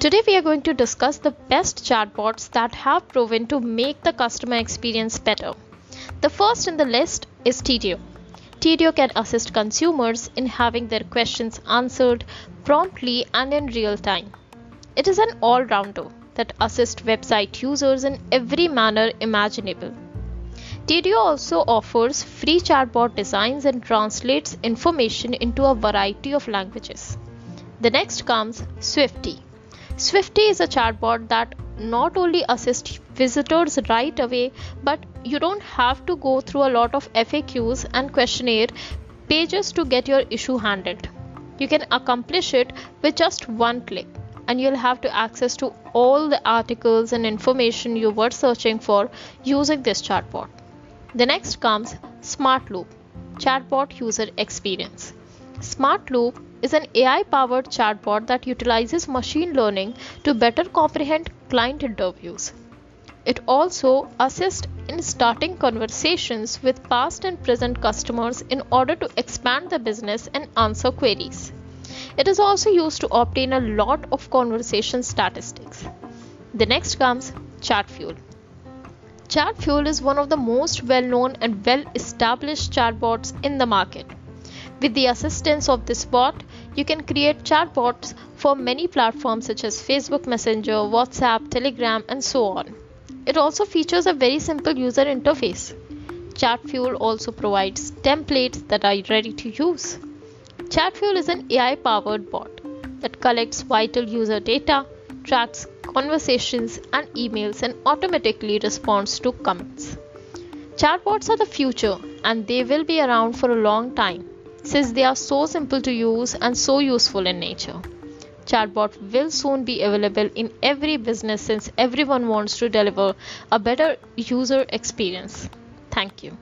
Today we are going to discuss the best chatbots that have proven to make the customer experience better. The first in the list is Tidio. Tidio can assist consumers in having their questions answered promptly and in real time. It is an all-rounder that assists website users in every manner imaginable. Tidio also offers free chatbot designs and translates information into a variety of languages. The next comes Swifty. Swifty is a chatbot that not only assists visitors right away, but you don't have to go through a lot of FAQs and questionnaire pages to get your issue handled. You can accomplish it with just one click and you'll have to access to all the articles and information you were searching for using this chatbot. The next comes Smart Loop Chatbot User Experience. Smart Loop is an AI powered chatbot that utilizes machine learning to better comprehend client interviews. It also assists in starting conversations with past and present customers in order to expand the business and answer queries. It is also used to obtain a lot of conversation statistics. The next comes ChatFuel. ChatFuel is one of the most well known and well established chatbots in the market. With the assistance of this bot, you can create chatbots for many platforms such as Facebook Messenger, WhatsApp, Telegram, and so on. It also features a very simple user interface. ChatFuel also provides templates that are ready to use. ChatFuel is an AI powered bot that collects vital user data, tracks conversations and emails and automatically responds to comments. Chatbots are the future and they will be around for a long time since they are so simple to use and so useful in nature. Chatbot will soon be available in every business since everyone wants to deliver a better user experience. Thank you.